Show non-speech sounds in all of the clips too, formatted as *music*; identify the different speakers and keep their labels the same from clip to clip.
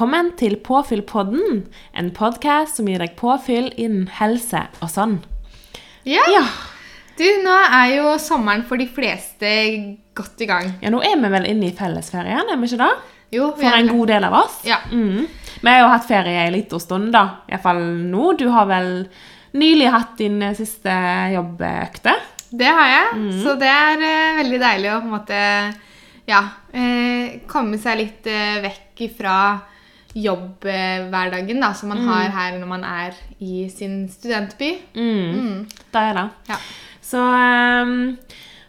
Speaker 1: Velkommen til Påfyllpodden, en podkast som gir deg påfyll innen helse og sånn.
Speaker 2: Ja.
Speaker 1: Ja.
Speaker 2: Du, nå er jo sommeren for de fleste godt i gang.
Speaker 1: ja, nå er vi vel inne i fellesferien, er vi ikke det?
Speaker 2: Jo, vi
Speaker 1: For en god del av oss.
Speaker 2: Ja.
Speaker 1: Mm. Vi har jo hatt ferie en liten stund, da. Iallfall nå. Du har vel nylig hatt din siste jobbøkte?
Speaker 2: Det har jeg.
Speaker 1: Mm.
Speaker 2: Så det er uh, veldig deilig å på en måte ja, eh, komme seg litt eh, vekk fra jobbhverdagen da, som man
Speaker 1: Mm.
Speaker 2: har her når man er i sin studentby. Mm.
Speaker 1: Det er det.
Speaker 2: Ja.
Speaker 1: Så um,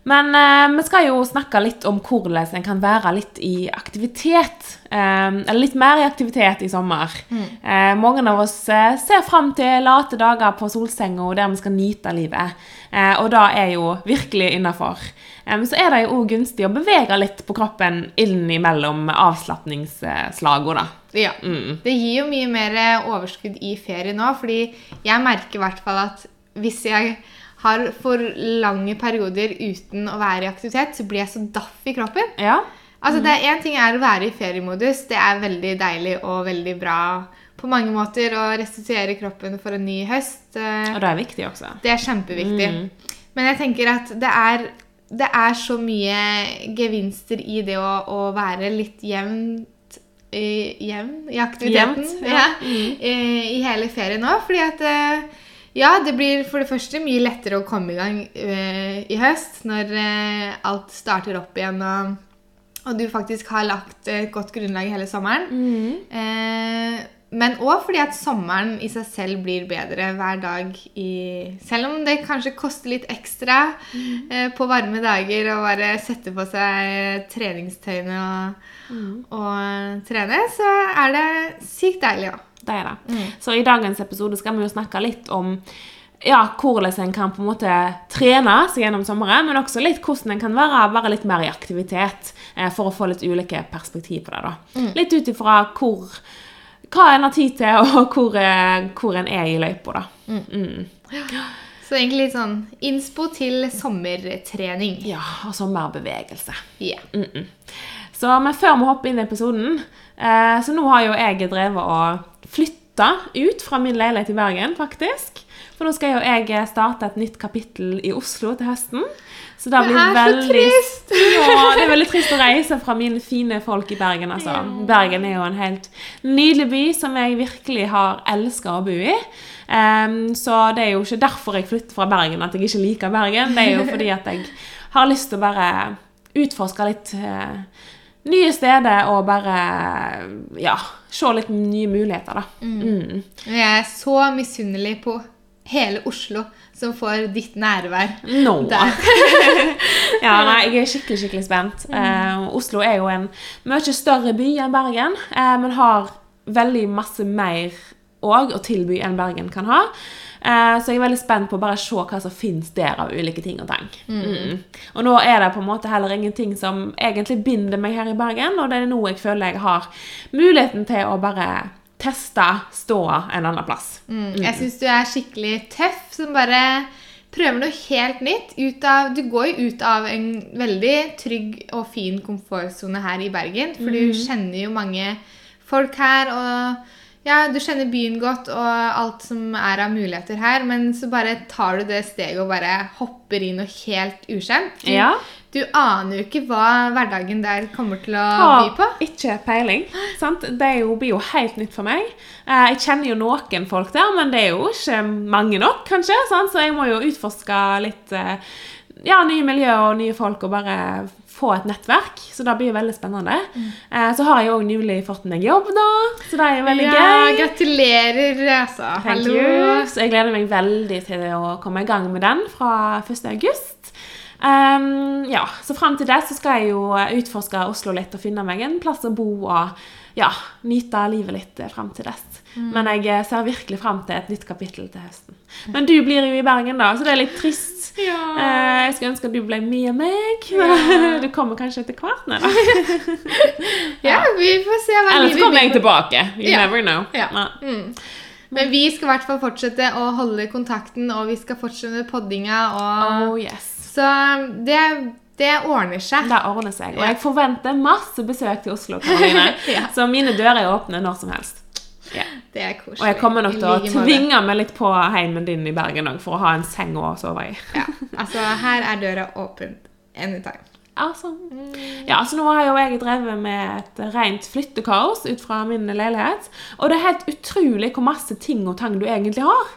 Speaker 1: Men uh, vi skal jo snakke litt om hvordan en kan være litt i aktivitet. Um, eller litt mer i aktivitet i sommer. Uh, mange av oss uh, ser fram til late dager på solsenga der vi skal nyte livet. Og det er jo virkelig innafor. Men så er det jo òg gunstig å bevege litt på kroppen innimellom avslapningsslagene, da.
Speaker 2: Ja.
Speaker 1: Mm.
Speaker 2: Det gir jo mye mer eh, overskudd i ferie nå, fordi jeg merker i hvert fall at hvis jeg har for lange perioder uten å være i aktivitet, så blir jeg så daff i kroppen.
Speaker 1: Ja.
Speaker 2: Altså, det Én ting er å være i feriemodus. Det er veldig deilig og veldig bra på mange måter å restituere kroppen for en ny høst. Eh,
Speaker 1: Og det er viktig også.
Speaker 2: Det er kjempeviktig.
Speaker 1: Mm.
Speaker 2: Men jeg tenker at det er, det er så mye gevinster i det å, å være litt jevnt i, jevn i aktiviteten
Speaker 1: Jevnt,
Speaker 2: ja.
Speaker 1: ja. Mm.
Speaker 2: i, i hele ferien nå. Fordi at eh, ja, det blir for det første mye lettere å komme i gang eh, i høst når eh, alt starter opp igjen og, og du faktisk har lagt et godt grunnlag hele sommeren.
Speaker 1: Mm.
Speaker 2: Eh, men òg fordi at sommeren i seg selv blir bedre hver dag i Selv om det kanskje koster litt ekstra eh, på varme dager å bare sette på seg treningstøyene og, og trene, så er det sykt deilig òg.
Speaker 1: Det er det.
Speaker 2: Mm.
Speaker 1: Så i dagens episode skal vi jo snakke litt om ja, hvordan en kan på en måte trene seg gjennom sommeren, men også litt hvordan en kan være, være litt mer i aktivitet eh, for å få litt ulike perspektiv på det. da.
Speaker 2: Mm.
Speaker 1: Litt ut ifra hvor, hva en har tid til, og hvor, eh, hvor en er i løypa. da. Mm.
Speaker 2: Så egentlig litt sånn innspo til sommertrening.
Speaker 1: Ja, og sommerbevegelse.
Speaker 2: Yeah.
Speaker 1: Mm-mm. Så, men før vi hopper inn i episoden eh, Så nå har jo jeg drevet og flytta ut fra min leilighet i Bergen, faktisk. For nå skal jo jeg starte et nytt kapittel i Oslo til høsten. Så det
Speaker 2: Det
Speaker 1: er
Speaker 2: er så
Speaker 1: veldig
Speaker 2: trist!
Speaker 1: Ja, det er veldig trist å reise fra mine fine folk i Bergen. altså. Bergen er jo en helt nydelig by som jeg virkelig har elska å bo i. Um, så det er jo ikke derfor jeg flytter fra Bergen at jeg ikke liker Bergen. Det er jo fordi at jeg har lyst til å bare utforske litt uh, nye steder og bare ja, se litt nye muligheter, da. Mm.
Speaker 2: Jeg er så misunnelig på hele Oslo som får ditt nærvær.
Speaker 1: Nå.
Speaker 2: Der. *laughs*
Speaker 1: ja, nei, jeg er skikkelig skikkelig spent. Eh, Oslo er jo en mye større by enn Bergen, eh, men har veldig masse mer òg å tilby enn Bergen kan ha. Eh, så jeg er veldig spent på å bare se hva som finnes der av ulike ting og tang. Mm. Og nå er det på en måte heller ingenting som egentlig binder meg her i Bergen, og det er nå jeg føler jeg har muligheten til å bare teste ståa en annen plass.
Speaker 2: Mm. Jeg syns du er skikkelig tøff som bare prøver noe helt nytt. Ut av, du går jo ut av en veldig trygg og fin komfortsone her i Bergen. For du kjenner jo mange folk her, og ja, du kjenner byen godt og alt som er av muligheter her. Men så bare tar du det steget og bare hopper i noe helt ukjent.
Speaker 1: Ja.
Speaker 2: Du aner jo ikke hva hverdagen der kommer til å by på.
Speaker 1: ikke peiling. Sant? Det er jo, blir jo helt nytt for meg. Eh, jeg kjenner jo noen folk der, men det er jo ikke mange nok, kanskje. Sant? Så jeg må jo utforske litt eh, ja, nye miljøer og nye folk og bare få et nettverk. Så det blir jo veldig spennende. Eh, så har jeg òg nylig fått meg jobb, da. Så det er jo veldig
Speaker 2: ja,
Speaker 1: gøy.
Speaker 2: gratulerer, altså. Hallo.
Speaker 1: Så jeg gleder meg veldig til å komme i gang med den fra 1. august. Um, ja, så frem til det så skal jeg jo utforske Oslo litt og finne meg en plass å bo og ja, nyte livet litt fram frem til dess. Men jeg eh, ser virkelig frem til et nytt kapittel til høsten. Men du blir jo i Bergen, da, så det er litt trist.
Speaker 2: Ja.
Speaker 1: Uh, jeg skulle ønske at du ble med meg. *laughs* Du kommer kanskje etter hvert? Nei, da. *laughs*
Speaker 2: Ja, vi får se hva
Speaker 1: Eller så kommer jeg tilbake. You
Speaker 2: Ja.
Speaker 1: never know.
Speaker 2: Ja. Mm. Men vi skal i hvert fall fortsette å holde kontakten, og vi skal fortsette poddinga. Og...
Speaker 1: Oh yes.
Speaker 2: Så det, Det ordner seg.
Speaker 1: Det ordner seg. Og jeg forventer masse besøk til Oslo, Karoline. *laughs*
Speaker 2: Ja.
Speaker 1: Så mine dører er åpne når som helst. Ja.
Speaker 2: Det er koselig.
Speaker 1: Og jeg kommer nok til å tvinge meg litt på heimen din i Bergen òg, for å ha en seng å sove i.
Speaker 2: Ja, altså her er døra åpen anytime.
Speaker 1: Altså. Ja, så nå har jo jeg drevet med et rent flyttekaos ut fra min leilighet. Og det er helt utrolig hvor masse ting og tang du egentlig har.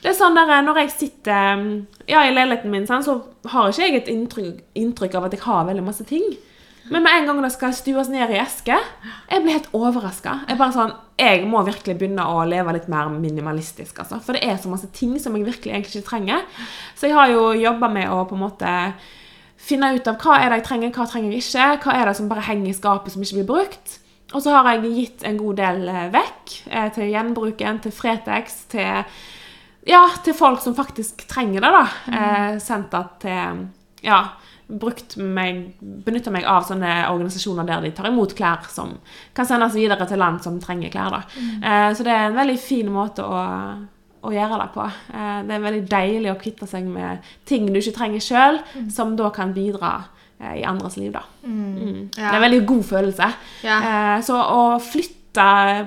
Speaker 1: Det er sånn der, Når jeg sitter ja, i leiligheten min, så har ikke jeg et inntrykk, inntrykk av at jeg har veldig masse ting. Men med en gang det skal stues ned i eske, jeg blir helt overraska. Jeg, bare sånn, jeg må virkelig begynne å leve litt mer minimalistisk. Altså. For det er så masse ting som jeg virkelig egentlig ikke trenger. Så jeg har jo jobba med å på en måte finne ut av hva er det jeg trenger, hva trenger jeg ikke. Hva er det som bare henger i skapet som ikke blir brukt. Og så har jeg gitt en god del eh, vekk eh, til gjenbruken, til Fretex, til ja, til folk som faktisk trenger det, da. Eh, sendt det til Ja, brukt meg Benytta meg av sånne organisasjoner der de tar imot klær som kan sendes videre til land som trenger klær, da. Eh, så det er en veldig fin måte å, å gjøre det på. Eh, det er veldig deilig å kvitte seg med ting du ikke trenger sjøl, som da kan bidra eh, i andres liv, da. Mm. Det er en veldig god følelse.
Speaker 2: Ja.
Speaker 1: Eh, så å flytte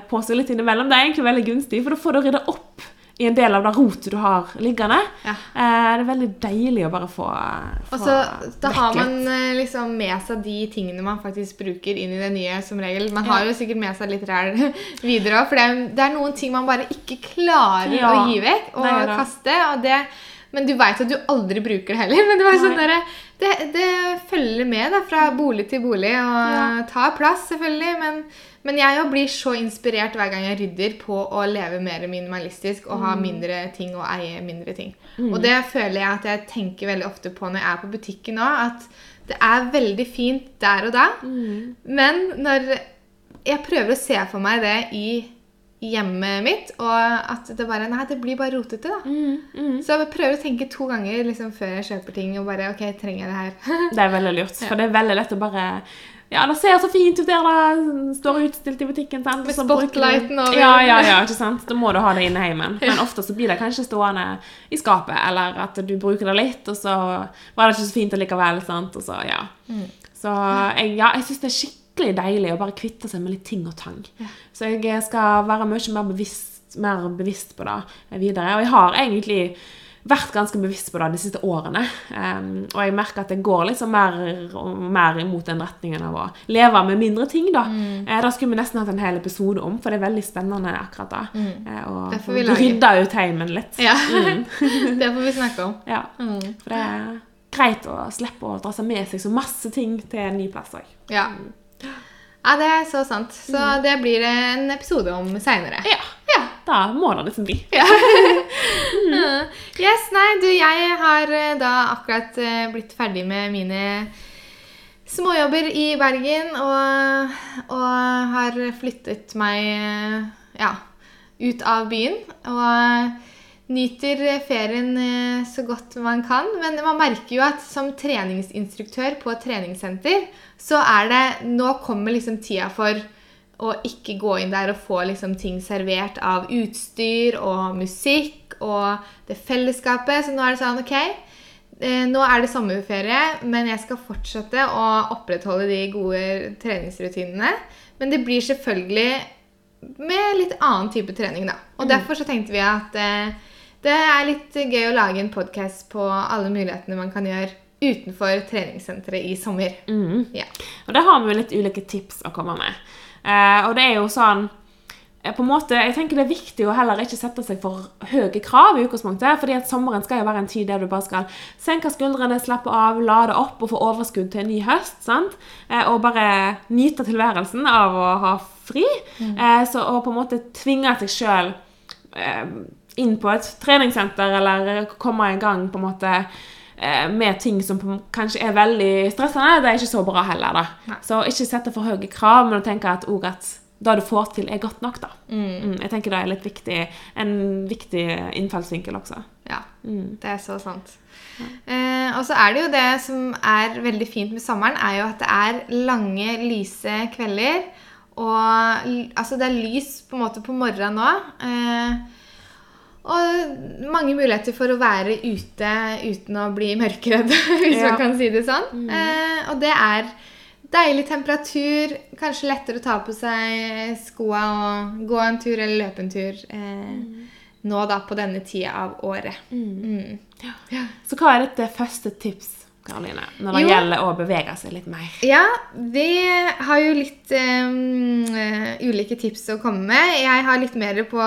Speaker 1: på seg litt innimellom, det er egentlig veldig gunstig, for da får du rydda opp i en del av det rotet du har liggende.
Speaker 2: Ja.
Speaker 1: Eh, det er veldig deilig å bare få, få
Speaker 2: Og så da har man eh, liksom med seg de tingene man faktisk bruker inn i det nye, som regel. Man har jo sikkert med seg litt ræl *laughs* videre òg, for det er, det er noen ting man bare ikke klarer
Speaker 1: Ja,
Speaker 2: å gi vekk og
Speaker 1: det.
Speaker 2: kaste. Og det, men du veit at du aldri bruker det heller. *laughs* Men det, var sånn der, det, det følger med da, fra bolig til bolig og
Speaker 1: Ja.
Speaker 2: tar plass, selvfølgelig. Men, men jeg blir så inspirert hver gang jeg rydder på å leve mer minimalistisk og
Speaker 1: Mm.
Speaker 2: ha mindre ting og eie mindre ting. Og det føler jeg at jeg tenker veldig ofte på når jeg er på butikken nå, at det er veldig fint der og da,
Speaker 1: Mm.
Speaker 2: men når jeg prøver å se for meg det i hjemmet mitt, og at det bare Nei, det blir bare rotete, da.
Speaker 1: Mm, mm.
Speaker 2: Så jeg prøver å tenke to ganger liksom, før jeg kjøper ting, og bare OK, trenger jeg det her? *laughs*
Speaker 1: Det er veldig lurt, for det er veldig lett å bare ja, det ser så fint ut der da. står utstilt i butikken. Sant?
Speaker 2: Med spotlighten over.
Speaker 1: Ja, ja, ja, ikke sant? Da må du ha det inne i heimen. Men ofte så blir det kanskje stående i skapet, eller at du bruker det litt, og så var det ikke så fint allikevel. Sant? Og så, ja.
Speaker 2: Mm.
Speaker 1: Så jeg, ja, jeg syns det er skikkelig deilig å bare kvitte seg med litt ting og tang. Så jeg skal være mye mer bevisst, mer bevisst på det videre. Og jeg har egentlig vært ganske bevisst på det de siste årene. Um, og jeg merker at det går liksom mer og mer imot den retningen av å leve med mindre ting. da.
Speaker 2: Mm.
Speaker 1: Eh, det skulle vi nesten hatt en hel episode om, for det er veldig spennende akkurat da. Eh, og rydde ut heimen litt.
Speaker 2: Ja. *laughs* det får vi snakke om.
Speaker 1: Ja.
Speaker 2: Mm.
Speaker 1: For det er greit å slippe å dra seg med seg så masse ting til en ny plass òg.
Speaker 2: Ja. ja, det er så sant. Så det blir en episode om seinere.
Speaker 1: Ja. Da må det liksom bli.
Speaker 2: Ja. Yes, nei, du, jeg har eh, da akkurat eh, blitt ferdig med mine småjobber i Bergen og, og har flyttet meg eh, ja, ut av byen. Og nyter ferien så godt man kan. Men man merker jo at som treningsinstruktør på treningssenter, så er det Nå kommer liksom tida for å ikke gå inn der og få liksom ting servert av utstyr og musikk og det fellesskapet. Så nå er det sånn OK, eh, nå er det sommerferie, men jeg skal fortsette å opprettholde de gode treningsrutinene. Men det blir selvfølgelig med litt annen type trening, da. Og derfor så tenkte vi at eh, det er litt gøy å lage en podkast på alle mulighetene man kan gjøre utenfor treningssenteret i sommer.
Speaker 1: Mm.
Speaker 2: Ja.
Speaker 1: Og der har vi litt ulike tips å komme med. Eh, og det er jo sånn eh, på en måte, Jeg tenker det er viktig å heller ikke sette seg for høye krav i utgangspunktet. fordi at sommeren skal jo være en tid der du bare skal senke skuldrene, slappe av, lade opp og få overskudd til en ny høst. sant? Eh, og bare nyte tilværelsen av å ha fri. Eh, så å på en måte tvinge seg sjøl eh, inn på et treningssenter eller komme i gang på en måte med ting som kanskje er veldig stressende, det er ikke så bra heller. da.
Speaker 2: Nei.
Speaker 1: Så ikke sette for høye krav, men tenke at, også at det du får til, er godt nok. da.
Speaker 2: Mm.
Speaker 1: Mm, jeg tenker det er litt viktig, en viktig innfallsvinkel også.
Speaker 2: Ja,
Speaker 1: Mm.
Speaker 2: det er så sant. Eh, og så er det jo det som er veldig fint med sommeren, er jo at det er lange, lyse kvelder. Og altså det er lys på en måte på morgenen nå. Eh, Og mange muligheter for å være ute uten å bli mørkredd, *laughs* hvis
Speaker 1: Ja.
Speaker 2: man kan si det sånn. Eh, og det er deilig temperatur, kanskje lettere å ta på seg skoa og gå en tur eller løpe en tur. Eh, Nå da på denne tida av året. Mm.
Speaker 1: Så hva er ditt eh, første tips, Karoline, når det
Speaker 2: Jo.
Speaker 1: gjelder å bevege seg litt mer?
Speaker 2: Ja, vi har jo litt um, ulike tips å komme med. Jeg har litt mer på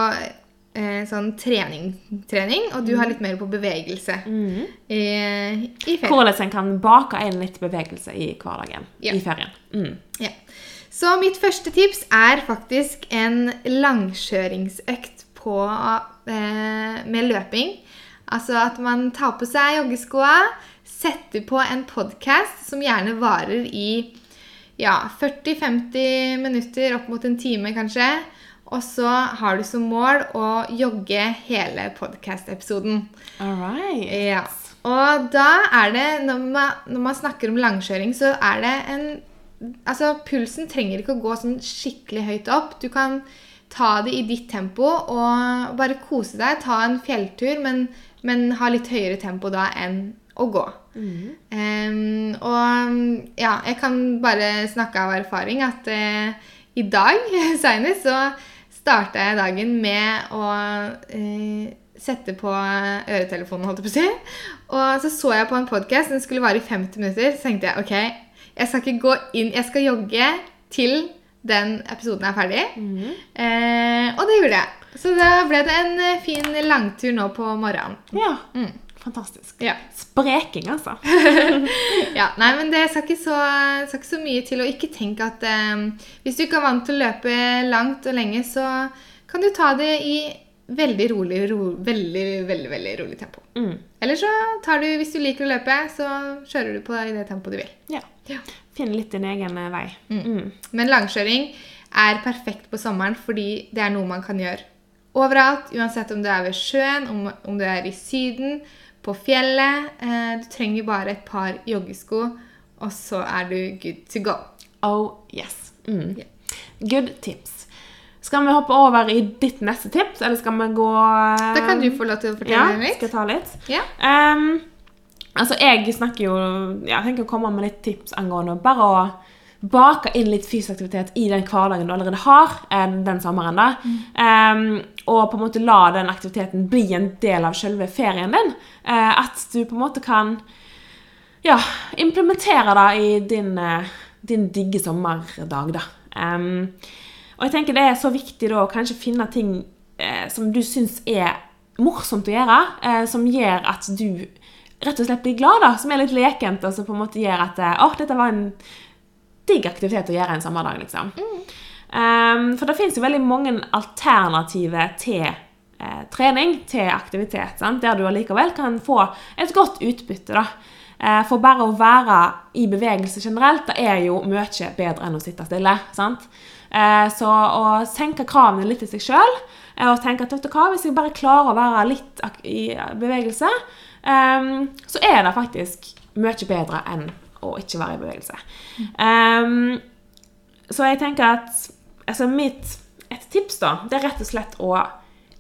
Speaker 2: eh, sånn trening, trening, og du har litt mer på bevegelse i, i ferien.
Speaker 1: Hvordan en kan bake inn litt bevegelse i hverdagen
Speaker 2: Ja.
Speaker 1: i ferien. Mm.
Speaker 2: Ja. Så mitt første tips er faktisk en langkjøringsøkt på, eh, med løping. Altså at man tar på seg joggeskoa, setter på en podkast som gjerne varer i ja, 40-50 minutter, opp mot en time kanskje. Og så har du som mål å jogge hele podkast-episoden.
Speaker 1: All right.
Speaker 2: Ja. Og da er det, når man, når man snakker om langkjøring, så er det en Altså, pulsen trenger ikke å gå sånn skikkelig høyt opp. Du kan ta det i ditt tempo og bare kose deg. Ta en fjelltur, men, men ha litt høyere tempo da enn å gå. Em, og ja, jeg kan bare snakke av erfaring at uh, i dag *laughs* seinest så starta jeg dagen med å eh, sette på øretelefonen, holdt jeg på å si. Og så så jeg på en podkast, den skulle vare i 50 minutter. Så tenkte jeg ok, jeg skal ikke gå inn, jeg skal jogge til den episoden er ferdig. Eh, og det gjorde jeg. Så da ble det en eh, fin langtur nå på morgenen.
Speaker 1: Ja.
Speaker 2: Mm.
Speaker 1: Fantastisk.
Speaker 2: Ja.
Speaker 1: Spreking, altså. *laughs*
Speaker 2: ja, nei, men det skal ikke, så, skal ikke så mye til. Og ikke tenk at eh, hvis du ikke er vant til å løpe langt og lenge, så kan du ta det i veldig rolig, ro, veldig, veldig, veldig rolig tempo.
Speaker 1: Mm.
Speaker 2: Eller så tar du, hvis du liker å løpe, så kjører du på i det tempoet du vil.
Speaker 1: Ja.
Speaker 2: Ja.
Speaker 1: Finne litt din egen vei. vei. Mm.
Speaker 2: Men langkjøring er perfekt på sommeren fordi det er noe man kan gjøre overalt. Uansett om du er ved sjøen, om, om du er i Syden, på fjellet. Eh, du trenger bare et par joggesko, og så er du good to go.
Speaker 1: Oh yes. Mm.
Speaker 2: Yeah.
Speaker 1: Good tips. Skal vi hoppe over i ditt neste tips, eller skal vi gå
Speaker 2: Da kan du få lov til å fortelle
Speaker 1: ja,
Speaker 2: litt.
Speaker 1: Skal jeg ta litt?
Speaker 2: Yeah.
Speaker 1: Um, altså, jeg snakker jo jeg tenker å komme med litt tips angående bare å bake inn litt fysisk aktivitet i den hverdagen du allerede har eh, den sommeren. da. Ehm, og på en måte la den aktiviteten bli en del av selve ferien din. Eh, at du på en måte kan ja, implementere det i din, eh, din digge sommerdag, da. Um, og jeg tenker det er så viktig da å kanskje finne ting eh, som du syns er morsomt å gjøre, eh, som gjør at du rett og slett blir glad, da, som er litt lekent, og som på en måte gjør at eh, Å, dette var en digg aktivitet å gjøre en sommerdag, liksom. Ehm, for det finnes jo veldig mange alternativer til eh, trening, til aktivitet, sant? der du allikevel kan få et godt utbytte. da. Eh, for bare å være i bevegelse generelt, det er jo mye bedre enn å sitte stille. sant? Eh, så å senke kravene litt til seg sjøl, og tenke at vet du hva, hvis jeg bare klarer å være litt i bevegelse, ehm, så er det faktisk mye bedre enn å ikke være i bevegelse. Ehm, så jeg tenker at altså mitt, et tips da, det er rett og slett å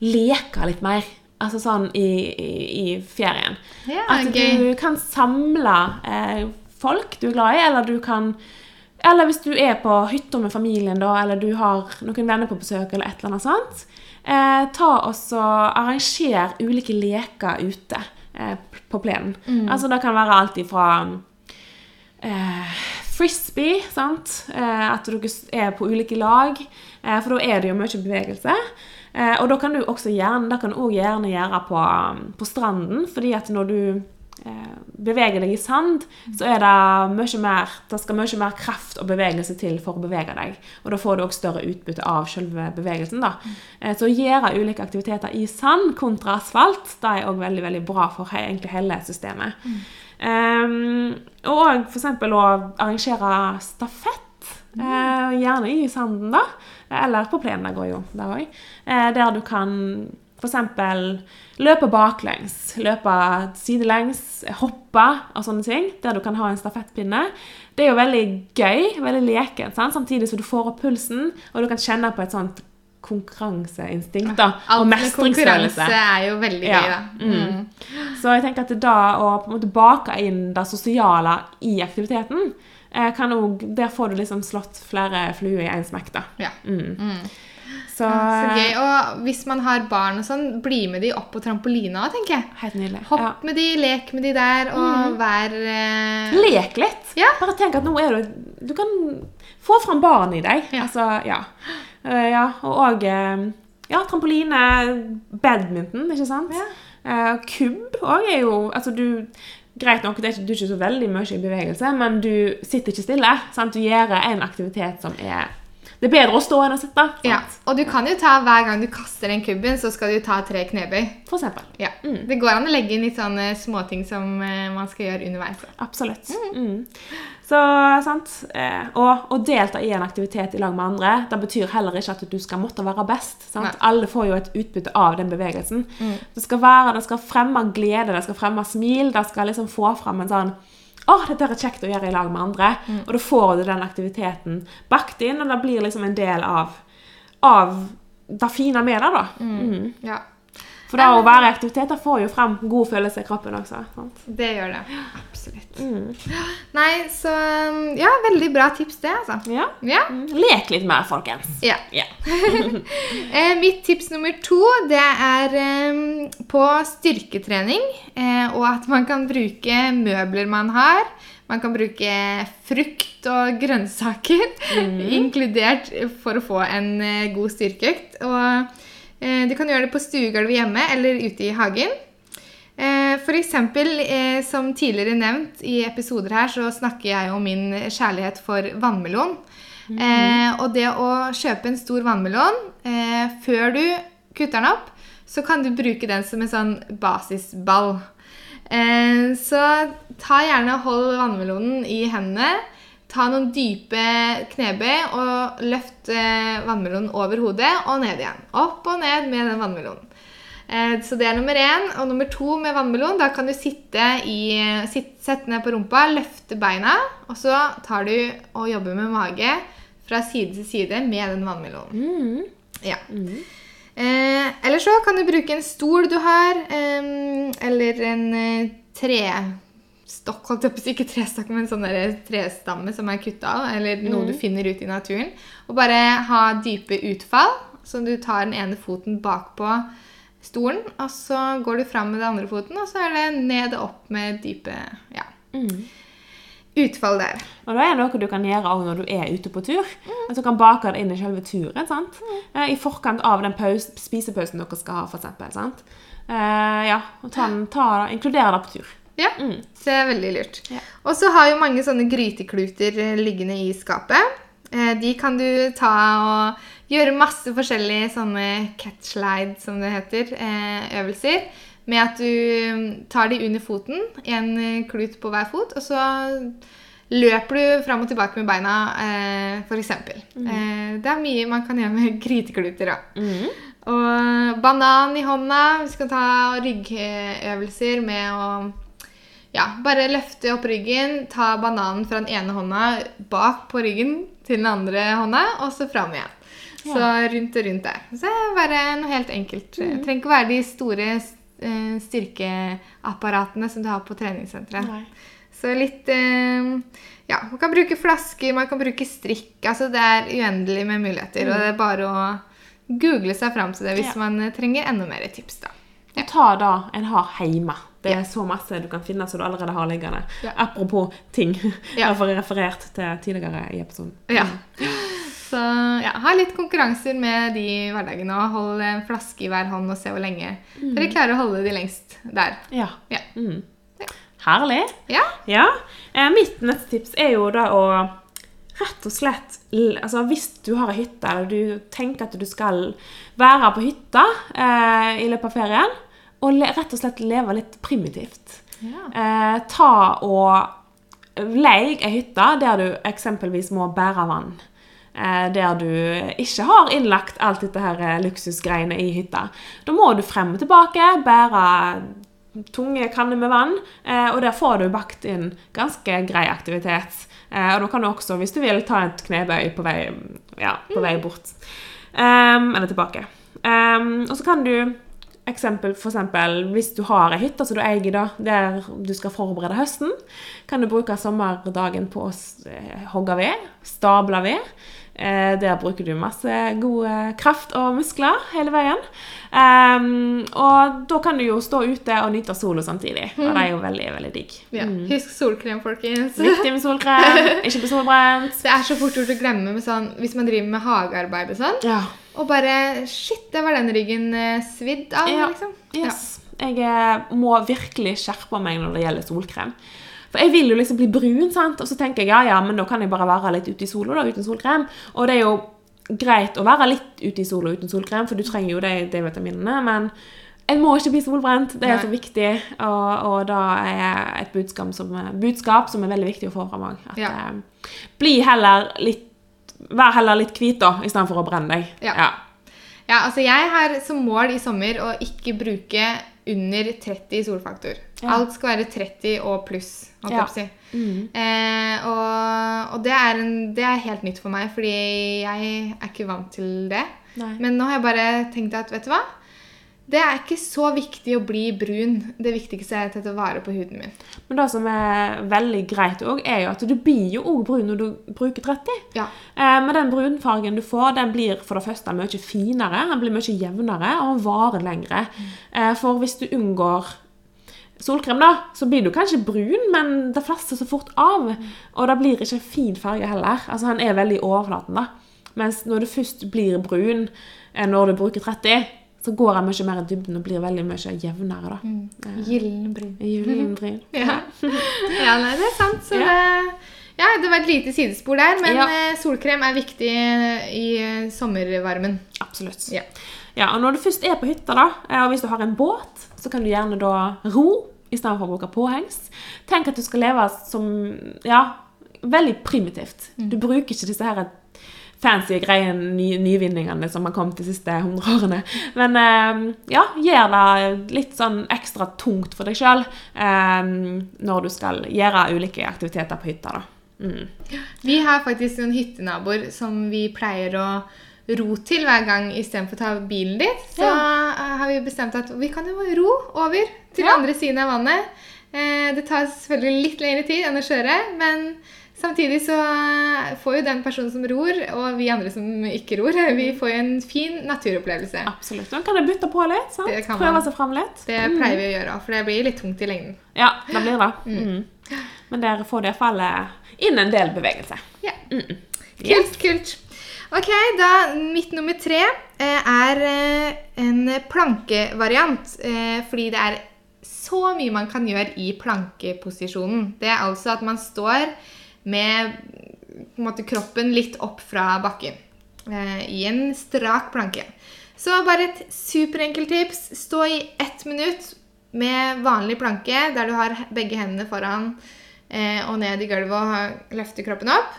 Speaker 1: leke litt mer. Altså sånn i, i, i ferien.
Speaker 2: Ja,
Speaker 1: at
Speaker 2: gøy.
Speaker 1: du kan samle eh, folk du er glad i, eller du kan Eller hvis du er på hytta med familien, da, eller du har noen venner på besøk, eller et eller annet sånt. Eh, ta og Arranger ulike leker ute eh, på plenen. Altså det kan være alt ifra eh, frisbee, sant? Eh, at dere er på ulike lag, eh, for da er det jo mye bevegelse. Eh, og da kan du også gjerne, kan du også gjerne gjøre på, um, på stranden, fordi at når du beveger deg i sand, så er det mye mer, det skal mye mer kraft og bevegelse til for å bevege deg. Og da får du også større utbytte av selve bevegelsen. da. Så å gjøre ulike aktiviteter i sand kontra asfalt, det er også veldig, veldig bra for hele systemet. Um, og eksempel å arrangere stafett, eh, gjerne i sanden da, eller på plenen, det går jo der også, Uh, der du kan eksempel løpe baklengs, løpe sidelengs, hoppe og sånne ting, der du kan ha en stafettpinne. Det er jo veldig gøy, veldig lekent, samtidig som du får opp pulsen, og du kan kjenne på et sånt konkurranseinstinkt da, og
Speaker 2: Alt med
Speaker 1: mestringsfølelse.
Speaker 2: konkurranse er jo veldig
Speaker 1: Ja.
Speaker 2: gøy, da. Mm.
Speaker 1: Så jeg tenker at det da å på en måte bake inn det sosiale i aktiviteten, eh, kan også, der får du liksom slått flere fluer i en smekk, da.
Speaker 2: Ja.
Speaker 1: Mm. Så,
Speaker 2: Så gøy. Og hvis man har barn og sånn, bli med de opp på trampolina òg, tenker jeg.
Speaker 1: helt nydelig.
Speaker 2: Hopp
Speaker 1: Ja.
Speaker 2: med de, lek med de der, og vær eh,
Speaker 1: Lek litt.
Speaker 2: Ja.
Speaker 1: Bare tenk at nå er du Du kan få fram barn i deg. Altså, ja. Eh, ja. Og òg ja, trampoline, badminton, ikke sant?
Speaker 2: Ja.
Speaker 1: Uh, kubb òg er jo Altså, du Greit nok, det er ikke, du er ikke så veldig mye i bevegelse, men du sitter ikke stille. Sant? Du gjør en aktivitet som er Det er bedre å stå enn å sitte. Sant?
Speaker 2: Ja. Og du kan jo ta hver gang du kaster den kubben, så skal du ta tre knebøy.
Speaker 1: For eksempel.
Speaker 2: Ja. Det går an å legge inn litt sånne småting som eh, man skal gjøre underveis. Absolutt.
Speaker 1: Absolutt. Mm. Så, sant? Eh, og å delta i en aktivitet i lag med andre, det betyr heller ikke at du skal måtte være best. Sant? Alle får jo et utbytte av den bevegelsen. Det skal være, det skal fremme glede, det skal fremme smil, det skal liksom få fram en sånn å, dette er kjekt å gjøre i lag med andre. Og da får du den aktiviteten bakt inn, og det blir liksom en del av, av det fine med det, da. Mm.
Speaker 2: Ja,
Speaker 1: For da å være i aktivitet, det får jo frem god følelse i kroppen også. Sant?
Speaker 2: det gjør det. Absolutt.
Speaker 1: Mm.
Speaker 2: Nei, så Ja, veldig bra tips, det, altså.
Speaker 1: Ja.
Speaker 2: Ja.
Speaker 1: Mm. Lek litt mer, folkens.
Speaker 2: ja.
Speaker 1: Ja. *laughs*
Speaker 2: Eh, mitt tips nummer to det er eh, på styrketrening. Eh, og at man kan bruke møbler man har. Man kan bruke frukt og grønnsaker, *laughs* inkludert for å få en eh, god styrkeøkt. Og eh, du kan gjøre det på stuegulvet hjemme eller ute i hagen. Eh, eksempel, eh, som tidligere nevnt i episoder her, så snakker jeg om min kjærlighet for vannmelon. Eh, og det å kjøpe en stor vannmelon eh, før du kutter den opp, så kan du bruke den som en sånn basisball. Eh, så ta gjerne hold vannmelonen i hendene. Ta noen dype knebøy og løft eh, vannmelonen over hodet og ned igjen. Opp og ned med den vannmelonen. Eh, Så det er nummer én. Og nummer to med vannmelon, da kan du sitte i, sitte, sette ned på rumpa, løfte beina, og så tar du og jobber med mage fra side til side med den vannmelonen.
Speaker 1: Mm.
Speaker 2: Ja. Eh, eller så kan du bruke en stol du har, eh, eller en eh, trestokk, holdt jeg på å si, ikke trestokk, men sånn trestamme som er kutta av, eller noe du finner ute i naturen. Og bare ha dype utfall, så du tar den ene foten bakpå stolen, og så går du fram med den andre foten, og så er det ned og opp med dype ja,
Speaker 1: Mm.
Speaker 2: utfall der.
Speaker 1: Og det er noe du kan gjøre når du er ute på tur. At du kan bake det inn i selve turen. sant? Mm. I forkant av den pause, spisepausen dere skal ha, eksempel, sant? Eh, ja, og ta, ta, inkludere det på tur.
Speaker 2: Ja,
Speaker 1: Mm.
Speaker 2: det er veldig lurt.
Speaker 1: Ja.
Speaker 2: Og så har jo mange sånne grytekluter eh, liggende i skapet. Eh, De kan du ta og gjøre masse forskjellige sånne catslide, som det heter, eh, øvelser. Med at du mm, tar de under foten, en eh, klut på hver fot, og så løper du fram og tilbake med beina, eh, eksempel. Eh, Det er mye man kan gjøre med *laughs* grytekluter.
Speaker 1: Mm.
Speaker 2: Og banan i hånda. Vi skal ta ryggøvelser med å ja, bare løfte opp ryggen, ta bananen fra den ene hånda bak på ryggen til den andre hånda, og så fram igjen. Så rundt og rundt der. Så det er bare noe helt enkelt. Det trenger ikke å være de store eh, styrkeapparatene som du har på treningssenteret.
Speaker 1: Nei.
Speaker 2: Så litt eh, Ja, man kan bruke flasker, man kan bruke strikk. Altså det er uendelig med muligheter. Og det er bare å google seg fram til det hvis
Speaker 1: Ja.
Speaker 2: man trenger enda mer tips, da.
Speaker 1: Og ta det en har hjemme. Det er så masse du kan finne som du allerede har liggende. Apropos ting.
Speaker 2: Ja.
Speaker 1: Jeg har referert til tidligere i episoden.
Speaker 2: Ja. Så ja, ha litt konkurranser med de hverdagen, og hold en flaske i hver hånd og se hvor lenge dere klarer å holde de lengst der.
Speaker 1: Ja.
Speaker 2: Ja.
Speaker 1: Mm.
Speaker 2: Ja.
Speaker 1: Herlig.
Speaker 2: Ja.
Speaker 1: Ja. Eh, mitt neste tips er jo da å rett og slett altså Hvis du har ei hytte, eller du tenker at du skal være på hytta eh, i løpet av ferien, og rett og slett leve litt primitivt.
Speaker 2: Ja.
Speaker 1: Eh, ta og leie ei hytte der du eksempelvis må bære vann. Eh, der du ikke har innlagt alt dette her eh, luksusgreiene i hytta. Da må du frem og tilbake, bære tunge kanner med vann, eh, og der får du bakt inn ganske grei aktivitet. Eh, og da kan du også, hvis du vil, ta et knebøy på vei, ja, på vei bort. Um, eller tilbake. Um, og så kan du eksempel, for eksempel, hvis du har ei hytte som du eier da, der du skal forberede høsten, kan du bruke sommerdagen på å eh, hogge ved, stable ved. Eh, der bruker du masse god eh, kraft og muskler hele veien. Um, og da kan du jo stå ute og nyte sola samtidig, og det er jo veldig, veldig digg.
Speaker 2: Ja. Husk solkrem, folkens.
Speaker 1: Viktig med solkrem, *laughs* ikke bli solbrent.
Speaker 2: Det er så fort gjort å glemme med sånn, hvis man driver med hagearbeid og sånn.
Speaker 1: Ja.
Speaker 2: Og bare Shit, der var den ryggen eh, svidd av,
Speaker 1: Ja.
Speaker 2: liksom.
Speaker 1: Yes. Jeg eh, må virkelig skjerpe meg når det gjelder solkrem. For jeg vil jo liksom bli brun, sant? og så tenker jeg ja, ja, men da kan jeg bare være litt ute i sola da, uten solkrem. Og det er jo greit å være litt ute i sola uten solkrem, for du trenger jo de, de vitaminene, men en må ikke bli solbrent. Det er
Speaker 2: Nei.
Speaker 1: så viktig, og, og da er et budskap som, budskap som er veldig viktig å få fram òg.
Speaker 2: Ja.
Speaker 1: eh, bli heller litt Vær heller litt hvit, da, istedenfor å brenne deg.
Speaker 2: Ja. Ja, altså Jeg har som mål i sommer å ikke bruke under 30 solfaktor.
Speaker 1: Ja.
Speaker 2: Alt skal være 30 og pluss.
Speaker 1: Ja. Mm.
Speaker 2: Eh, og og det, er en, det er helt nytt for meg, fordi jeg er ikke vant til det.
Speaker 1: Nei.
Speaker 2: Men nå har jeg bare tenkt at vet du hva? Det er ikke så viktig å bli brun. Det viktigste er å ta vare på huden min.
Speaker 1: Men det som er veldig greit òg, er jo at du blir jo òg brun når du bruker 30.
Speaker 2: Ja.
Speaker 1: Eh, men den brunfargen du får, den blir for det første mye finere, den blir mye jevnere, og den varer lengre. Eh, for hvis du unngår solkrem, da, så blir du kanskje brun, men det flasser så fort av. Og det blir ikke fin farge heller. Altså, han er veldig overflaten, da. Mens når du først blir brun eh, når du bruker 30, så går han mye mer i dybden og blir veldig mye jevnere, da.
Speaker 2: Gyllen brun. *laughs*
Speaker 1: Gyllenbryn. *laughs*
Speaker 2: Ja. ja, nei, det er sant. Så
Speaker 1: Ja.
Speaker 2: det, ja, det var et lite sidespor der, men
Speaker 1: Ja.
Speaker 2: eh, solkrem er viktig i eh, sommervarmen.
Speaker 1: Absolutt.
Speaker 2: Ja.
Speaker 1: Ja, og når du først er på hytta, da, eh, og hvis du har en båt, så kan du gjerne da ro istedenfor å bruke påhengs. Tenk at du skal leve som Ja, veldig primitivt. Du bruker ikke disse her fancy greiene, ny, nyvinningene som har kommet de siste hundre årene. Men eh, ja, gjør det litt sånn ekstra tungt for deg sjøl når du skal gjøre ulike aktiviteter på hytta, da. Mm.
Speaker 2: Vi har faktisk noen hyttenaboer som vi pleier å ro til hver gang istedenfor å ta bilen dit. Så ja. har vi bestemt at vi kan jo ro over til
Speaker 1: Ja.
Speaker 2: andre siden av vannet. Eh, det tar selvfølgelig litt lengre tid enn å kjøre, men samtidig så eh, får jo den personen som ror, og vi andre som ikke ror, vi får jo en fin naturopplevelse.
Speaker 1: Absolutt. Man kan bytte på litt. sant?
Speaker 2: Det kan
Speaker 1: Prøve
Speaker 2: man.
Speaker 1: seg fram litt.
Speaker 2: Det pleier vi å gjøre, for det blir litt tungt i lengden.
Speaker 1: Ja, det blir det. Mm. Men der får du iallfall inn en del bevegelse.
Speaker 2: Ja.
Speaker 1: Mm.
Speaker 2: Kult, kult. Ok, da mitt nummer tre eh, er eh, en plankevariant. Eh, fordi det er så mye man kan gjøre i plankeposisjonen. Det er altså at man står med måte, kroppen litt opp fra bakken. I en strak planke. Så bare et superenkelt tips. Stå i ett minutt med vanlig planke, der du har begge hendene foran og ned i gulvet og løfter kroppen opp.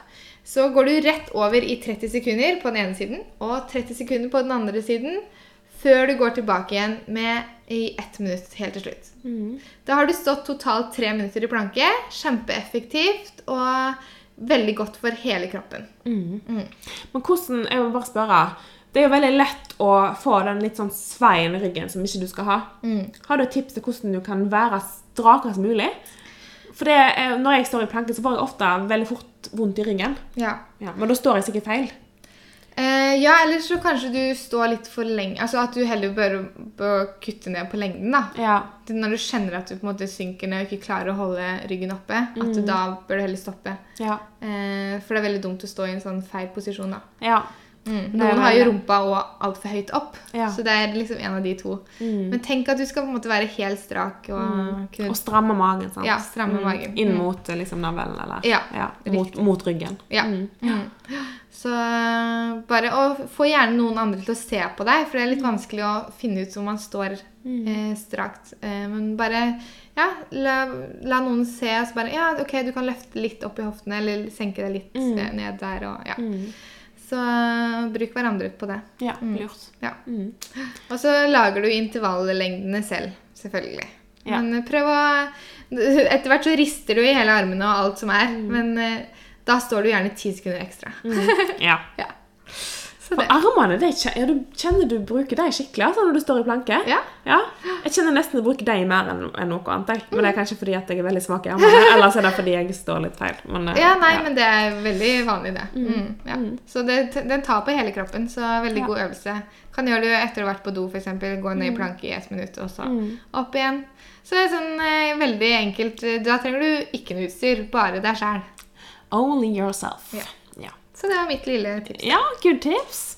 Speaker 2: Så går du rett over i 30 sekunder på den ene siden og 30 sekunder på den andre siden, før du går tilbake igjen med i ett minutt helt til slutt. Da har du stått totalt tre minutter i planke. Kjempeeffektivt og veldig godt for hele kroppen.
Speaker 1: Mm.
Speaker 2: Mm.
Speaker 1: Men hvordan Jeg må bare spørre. Det er jo veldig lett å få den litt sånn sveien i ryggen som ikke du skal ha.
Speaker 2: Mm.
Speaker 1: Har du et tips til hvordan du kan være strakest mulig? For det, er- når jeg står i planke, så får jeg ofte veldig fort vondt i ryggen.
Speaker 2: Ja.
Speaker 1: Ja, men da står jeg sikkert feil.
Speaker 2: Eh, ja, eller så kanskje du står litt for lenge. Altså at du heller bør, bør kutte ned på lengden. da.
Speaker 1: Ja.
Speaker 2: Når du kjenner at du på en måte synker ned og ikke klarer å holde ryggen oppe, at du da bør du heller stoppe.
Speaker 1: Ja.
Speaker 2: Eh, for det er veldig dumt å stå i en sånn feil posisjon. da.
Speaker 1: ja.
Speaker 2: Mm. Noen har jo rumpa og altfor høyt opp,
Speaker 1: Ja.
Speaker 2: så det er liksom en av de to.
Speaker 1: Mm.
Speaker 2: Men tenk at du skal på en måte være helt strak og kunne
Speaker 1: Og stramme magen. sant?
Speaker 2: Ja, stramme magen.
Speaker 1: Inn
Speaker 2: Mm.
Speaker 1: mot eh, liksom, navlen, eller
Speaker 2: Ja,
Speaker 1: mot, mot ryggen.
Speaker 2: Ja.
Speaker 1: Mm.
Speaker 2: Mm. Så uh, bare å få gjerne noen andre til å se på deg, for det er litt vanskelig å finne ut om man står eh, strakt. Eh, men bare ja, la, la noen se, så bare Ja, OK, du kan løfte litt opp i hoftene, eller senke deg litt
Speaker 1: Mm.
Speaker 2: eh, ned der, og ja.
Speaker 1: Mm.
Speaker 2: Så uh, bruk hverandre på det.
Speaker 1: Ja,
Speaker 2: Mm.
Speaker 1: lurt.
Speaker 2: Ja.
Speaker 1: Mm.
Speaker 2: Og så lager du intervallengdene selv, selvfølgelig.
Speaker 1: Ja.
Speaker 2: Men eh, prøv å *laughs* Etter hvert så rister du i hele armene og alt som er, men eh, da står du gjerne ti sekunder ekstra.
Speaker 1: Mm. Ja. *laughs*
Speaker 2: Ja.
Speaker 1: For armene, de, ja, du kjenner du bruker dem skikkelig altså, når du står i planke.
Speaker 2: Ja.
Speaker 1: Ja, Jeg kjenner nesten du bruker dem mer enn enn noe annet. jeg. Men det er kanskje fordi at jeg er veldig svak i armene, eller så er det fordi jeg står litt feil. Men, eh,
Speaker 2: Ja, nei, men det er veldig vanlig, det. Mm, ja.
Speaker 1: Mm.
Speaker 2: Så det, den tar på hele kroppen, så veldig
Speaker 1: Ja.
Speaker 2: god øvelse. Kan gjøre det etter å ha vært på do, f.eks. Gå ned i planke i ett minutt, og så
Speaker 1: Mm.
Speaker 2: opp igjen. Så det er sånn eh, veldig enkelt. Da trenger du ikke noe utstyr, bare deg sjæl.
Speaker 1: Only yourself.
Speaker 2: Ja. Så det var mitt lille tips.
Speaker 1: Ja, good tips.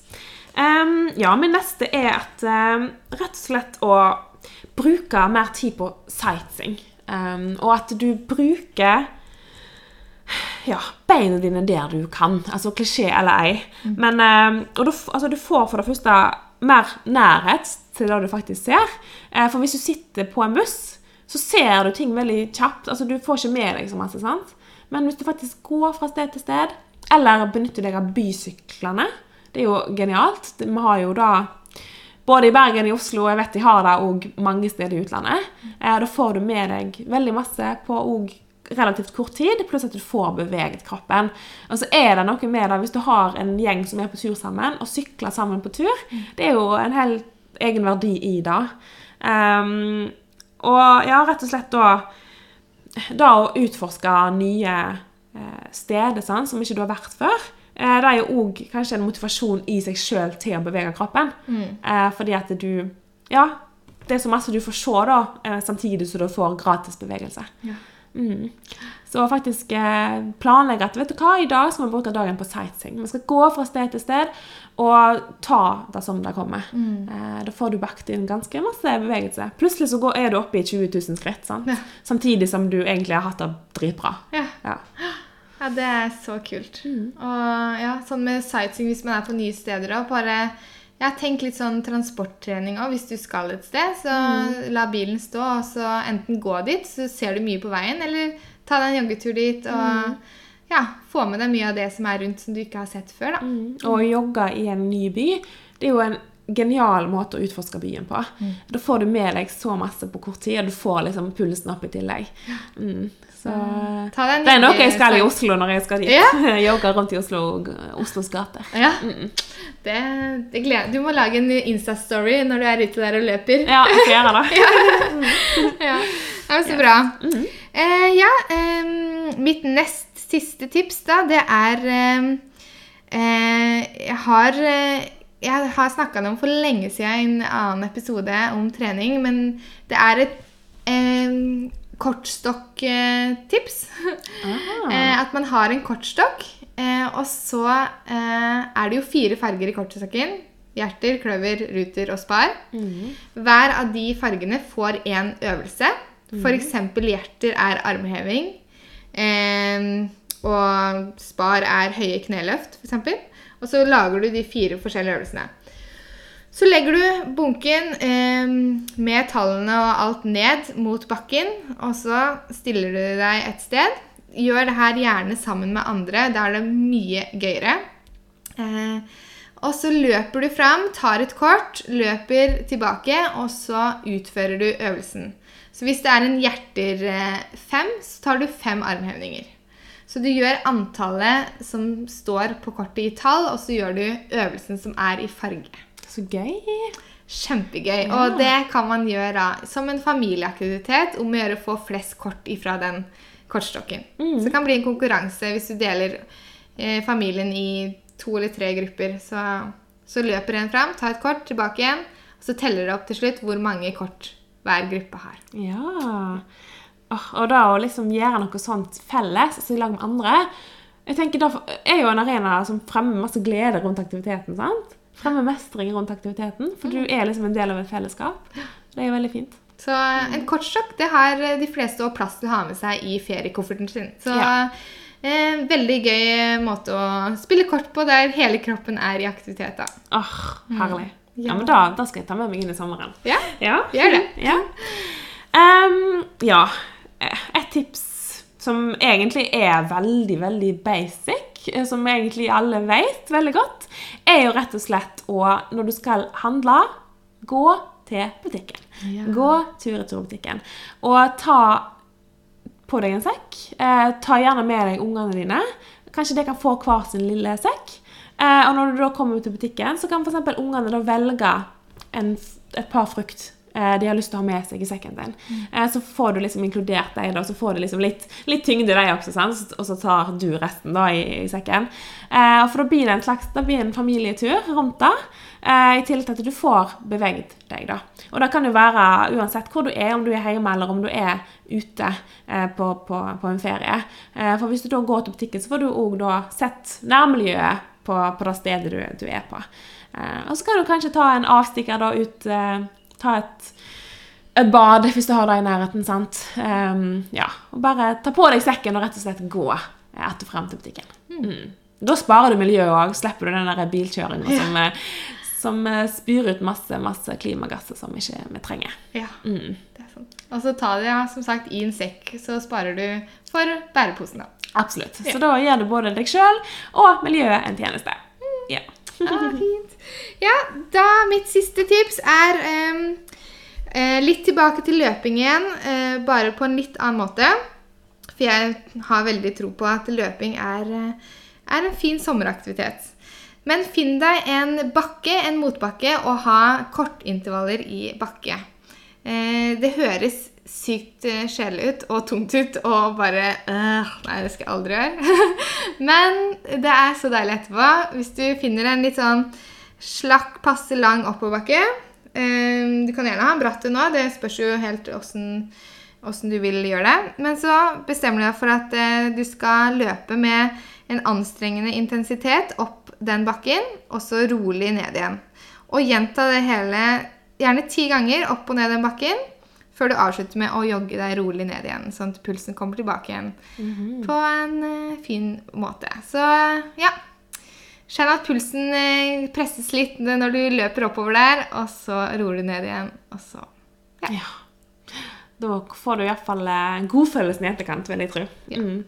Speaker 1: Um, ja, min neste er at um, rett og slett å bruke mer tid på sightseeing. Um, og at du bruker ja, beina dine der du kan. Altså klisjé eller ei. Men, ehm, og du, altså, du får for det første mer nærhet til det du faktisk ser. Eh, for hvis du sitter på en buss, så ser du ting veldig kjapt. Altså, du får ikke med deg så masse. sant? Men hvis du faktisk går fra sted til sted, eller benytte deg av bysyklene Det er jo genialt. Vi har jo da både i Bergen og i Oslo, og jeg vet de har det òg mange steder i utlandet. Eh, da får du med deg veldig masse på relativt kort tid, pluss at du får beveget kroppen. Og så er det noe med det, hvis du har en gjeng som er på tur sammen, og sykler sammen på tur, det er jo en hel egen verdi i det. Um, og ja, rett og slett da da å utforske nye steder sånn, som ikke du har vært før, eh, det er jo òg kanskje en motivasjon i seg sjøl til å bevege kroppen. Eh, fordi at du Ja, det er så masse du får se, da, eh, samtidig som du får gratis bevegelse.
Speaker 2: Ja.
Speaker 1: Mm. Så faktisk eh, planlegge at vet du hva, i dag skal vi bruke dagen på sightseeing. Vi skal gå fra sted til sted og ta det som det kommer. Eh, da får du bakt inn ganske masse bevegelse. Plutselig så går, er du oppe i 20 000 skritt?
Speaker 2: Ja.
Speaker 1: samtidig som du egentlig har hatt det dritbra.
Speaker 2: Ja.
Speaker 1: Ja.
Speaker 2: Ja, det er så kult. Og ja, sånn med sightseeing hvis man er på nye steder òg. bare ja, Tenk litt sånn transporttrening òg. Hvis du skal et sted, så la bilen stå, og så enten gå dit, så ser du mye på veien, eller ta deg en joggetur dit og ja, få med deg mye av det som er rundt som du ikke har sett før. da.
Speaker 1: Og å jogge i en ny by, det er jo en genial måte å utforske byen på. Da får du med deg så masse på kort tid, og du får liksom pulsen opp i tillegg. Mm. Så det er noe jeg skal i. Oslo når jeg skal dit.
Speaker 2: Ja. *laughs*
Speaker 1: Yoga rundt i Oslo, Oslos gater.
Speaker 2: Ja, det, det gleder Du må lage en Insta-story når du er ute der og løper.
Speaker 1: Ja, jeg skal gjøre det. *laughs*
Speaker 2: ja. ja, var så bra. Eh, ja, eh, mitt nest siste tips, da, det er eh, Jeg har eh, jeg har snakka om for lenge siden i en annen episode om trening, men det er et kortstokktips. *laughs* Eh, at man har en kortstokk, eh, og så eh, er det jo fire farger i kortstokken. Hjerter, kløver, ruter og spar. Hver av de fargene får én øvelse. F.eks. hjerter er armheving. Og spar er høye kneløft, f.eks. Og så lager du de fire forskjellige øvelsene. Så legger du bunken eh, med tallene og alt ned mot bakken, og så stiller du deg et sted. Gjør det her gjerne sammen med andre. Da er det mye gøyere. Eh, og så løper du fram, tar et kort, løper tilbake, og så utfører du øvelsen. Så hvis det er en hjerter eh, fem, så tar du fem armhevninger. Så du gjør antallet som står på kortet i tall, og så gjør du øvelsen som er i farge.
Speaker 1: Så gøy.
Speaker 2: Kjempegøy.
Speaker 1: Ja.
Speaker 2: Og det kan man gjøre som en familieaktivitet om å gjøre å få flest kort ifra den kortstokken. Så det kan bli en konkurranse hvis du deler eh, familien i to eller tre grupper. Så, så løper en fram, tar et kort, tilbake igjen, og så teller det opp til slutt hvor mange kort hver gruppe har.
Speaker 1: Ja. Og da å liksom gjøre noe sånt felles, altså i lag med andre Jeg tenker Da er jo en arena som fremmer masse glede rundt aktiviteten. sant? Fremmer mestring rundt aktiviteten, for du er liksom en del av et fellesskap. Det er veldig fint.
Speaker 2: Så en kortstokk det har de fleste også plass til å ha med seg i feriekofferten sin. Så
Speaker 1: Ja.
Speaker 2: eh, veldig gøy måte å spille kort på der hele kroppen er i aktivitet. da.
Speaker 1: Åh, herlig. Ja,
Speaker 2: Ja.
Speaker 1: men da, da skal jeg ta med meg inn i sommeren.
Speaker 2: Ja,
Speaker 1: Ja.
Speaker 2: gjør det.
Speaker 1: Ja. Um, ja. Et tips som egentlig er veldig, veldig basic, eh, som egentlig alle vet veldig godt, er jo rett og slett å, når du skal handle, gå til butikken.
Speaker 2: Ja.
Speaker 1: Gå tur-retur-butikken. Og ta på deg en sekk. Eh, ta gjerne med deg ungene dine. Kanskje de kan få hver sin lille sekk. Eh, og når du da kommer til butikken, så kan f.eks. ungene da velge en, et par frukt de har lyst til å ha med seg i sekken din. Eh, så får du liksom inkludert deg, da, så får du liksom litt, litt tyngde deg også, sant? og så tar du resten da i, i sekken. Eh, for da blir det en slags da blir det en familietur rundt det, eh, i tillegg til at du får beveget deg. da. Og det kan jo være uansett hvor du er, om du er hjemme eller om du er ute eh, på, på, på en ferie. Eh, for hvis du da går til butikken, så får du òg da sett nærmiljøet på, på det stedet du, du er på. Eh, og så kan du kanskje ta en avstikker da ut eh, Ta et, et bad hvis du har det i nærheten. sant? Um, ja, og Bare ta på deg sekken og rett og slett gå eh, etter frem til butikken. Mm. Da sparer du miljøet òg. Slipper du den bilkjøringa som, eh, som eh, spyr ut masse, masse klimagasser som ikke vi trenger.
Speaker 2: Ja,
Speaker 1: Mm.
Speaker 2: det er sant. Og så ta det ja, som sagt i en sekk, så sparer du for bæreposen. da.
Speaker 1: Absolutt. Så da gjør du både deg sjøl og miljøet en tjeneste. Ja.
Speaker 2: Ah, fint. Ja, da mitt siste tips er um, litt tilbake til løping igjen, uh, bare på en litt annen måte. For jeg har veldig tro på at løping er, eh, er en fin sommeraktivitet. Men finn deg en bakke, en motbakke, og ha kortintervaller i bakke. Eh, det høres sykt eh, kjedelig ut og tungt ut og bare øh, Nei, det skal jeg aldri gjøre. *laughs* Men det er så deilig etterpå. Hvis du finner en litt sånn slakk, passe lang oppoverbakke eh, Du kan gjerne ha en bratt nå, det spørs jo helt åssen du vil gjøre det. Men så bestemmer du deg for at eh, du skal løpe med en anstrengende intensitet opp den bakken, og så rolig ned igjen. Og gjenta det hele gjerne ti ganger opp og ned den bakken, før du avslutter med å jogge deg rolig ned igjen, sånn at pulsen kommer tilbake igjen på en eh, fin måte. Så ja. Kjenn at pulsen eh, presses litt når du løper oppover der, og så roer du ned igjen, og så
Speaker 1: ja. ja. Da får du iallfall godfølelsen i etterkant, vil jeg tro. Mm.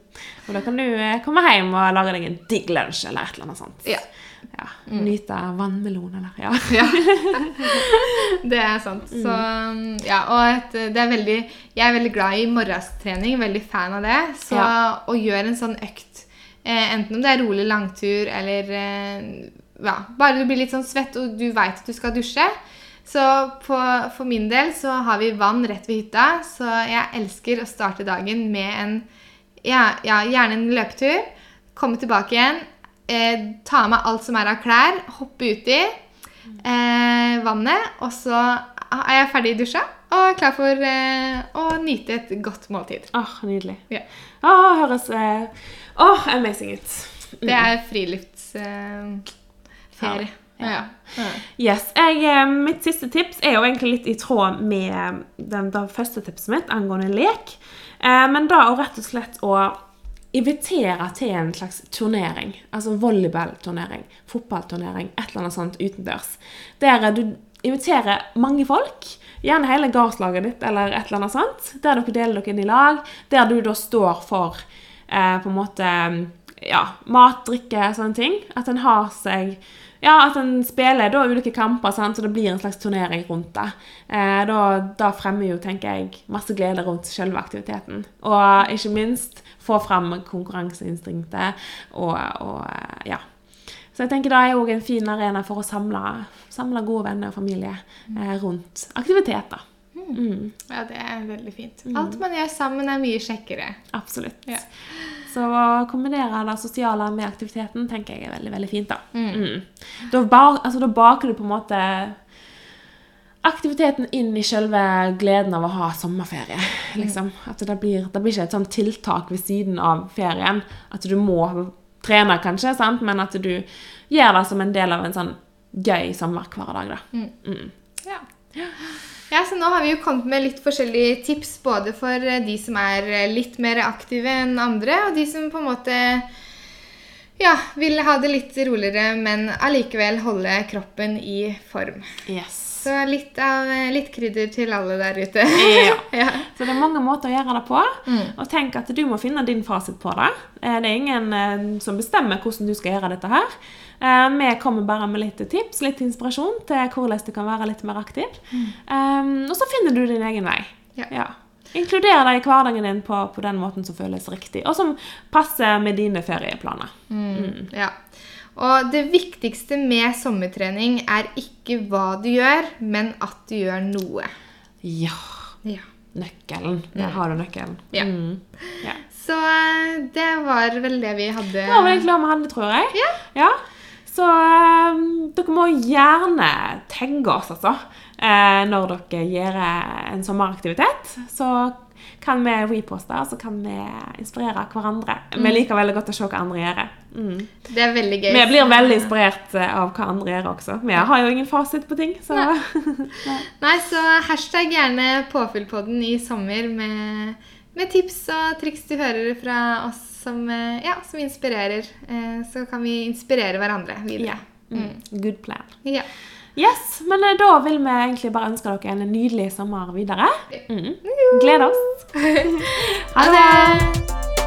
Speaker 1: Og da kan du eh, komme hjem og lage deg en digg lunsj eller et eller annet sånt.
Speaker 2: Ja.
Speaker 1: Ja, Nyte av vannmelon eller ja. *laughs*
Speaker 2: Ja. *laughs* det er sant. Så ja, og et, det er veldig Jeg er veldig glad i morgenstrening, veldig fan av det. Så
Speaker 1: Ja.
Speaker 2: å gjøre en sånn økt, eh, enten om det er rolig langtur eller eh, ja, bare du blir litt sånn svett og du veit at du skal dusje. Så på, for min del så har vi vann rett ved hytta, så jeg elsker å starte dagen med en ja, ja, gjerne en løpetur. Komme tilbake igjen, eh, ta meg alt som er av klær, hoppe uti eh, vannet, og så er jeg ferdig i dusja og klar for eh, å nyte et godt måltid.
Speaker 1: Åh, nydelig.
Speaker 2: Ja.
Speaker 1: Åh, høres eh, Åh, amazing ut.
Speaker 2: Det er friluftsferie. ferie. Ja. Ja.
Speaker 1: Yes. Jeg, eh, mitt siste tips er jo egentlig litt i tråd med den, det første tipset mitt angående lek. Eh, men da å rett og slett å invitere til en slags turnering. Altså volleyballturnering, fotballturnering, et eller annet sånt utendørs. Der du inviterer mange folk, gjerne hele gardslaget ditt eller et eller annet sånt, der dere deler dere inn i lag, der du da står for eh, på en måte ja, mat, drikke, sånne ting. At en har seg ja, at en spiller da ulike kamper, sant? så det blir en slags turnering rundt det. Eh, da, da fremmer jo, tenker jeg, masse glede rundt selve aktiviteten. Og ikke minst få fram konkurranseinstinktet og, og eh, ja. Så jeg tenker det er òg en fin arena for å samle, samle gode venner og familie eh, rundt aktiviteter. Mm,
Speaker 2: ja, det er veldig fint. Alt man gjør sammen, er mye kjekkere.
Speaker 1: absolutt.
Speaker 2: Ja.
Speaker 1: Så å kombinere det sosiale med aktiviteten tenker jeg er veldig veldig fint. Da mm. Da, ba, altså, da baker du på en måte aktiviteten inn i selve gleden av å ha sommerferie. Liksom. At det blir, det blir ikke et sånt tiltak ved siden av ferien. At du må trene, kanskje, sant? men at du gjør det som en del av en sånn gøy sommerhverdag. da. Mm.
Speaker 2: Ja. ja, så nå har vi jo kommet med litt forskjellige tips, både for de som er litt mer aktive enn andre, og de som på en måte ja, vil ha det litt roligere, men allikevel holde kroppen i form.
Speaker 1: Yes.
Speaker 2: Så litt, av, eh, litt krydder til alle der ute.
Speaker 1: Ja. *laughs*
Speaker 2: ja.
Speaker 1: Så det er mange måter å gjøre det på. Og tenk at du må finne din fasit på det. Eh, Det er ingen eh, som bestemmer hvordan du skal gjøre dette her. Vi kommer bare med litt tips, litt inspirasjon til hvordan du kan være litt mer aktiv. Um, og så finner du din egen vei.
Speaker 2: Ja.
Speaker 1: Inkluder det i hverdagen din på, på den måten som føles riktig, og som passer med dine ferieplaner.
Speaker 2: Mm, ja. Og det viktigste med sommertrening er ikke hva du gjør, men at du gjør noe.
Speaker 1: Ja.
Speaker 2: Ja.
Speaker 1: Nøkkelen. Der har du nøkkelen.
Speaker 2: Ja.
Speaker 1: Mm. ja.
Speaker 2: Så eh, det var vel det vi hadde.
Speaker 1: Det var vel egentlig det vi hadde, tror jeg. Ja. Så um, dere må gjerne tagge oss, altså. Eh, når dere gjør en sommeraktivitet. Så kan vi reposte, og så kan vi inspirere hverandre. Vi liker veldig godt å se hva andre gjør. Mm.
Speaker 2: Det er veldig gøy.
Speaker 1: Vi blir veldig inspirert eh, av hva andre gjør også. Vi har jo ingen fasit på ting, så *laughs*
Speaker 2: Nei, så hashtag gjerne påfyllpodden i sommer med, med tips og triks du hører fra oss som, eh, ja, som inspirerer. Eh, Så kan vi inspirere hverandre videre.
Speaker 1: Yeah. Mm. Good plan.
Speaker 2: Ja.
Speaker 1: Yes, men eh, da vil vi egentlig bare ønske dere en nydelig sommer videre. Mm. Gleder oss. *laughs*
Speaker 2: Ha det!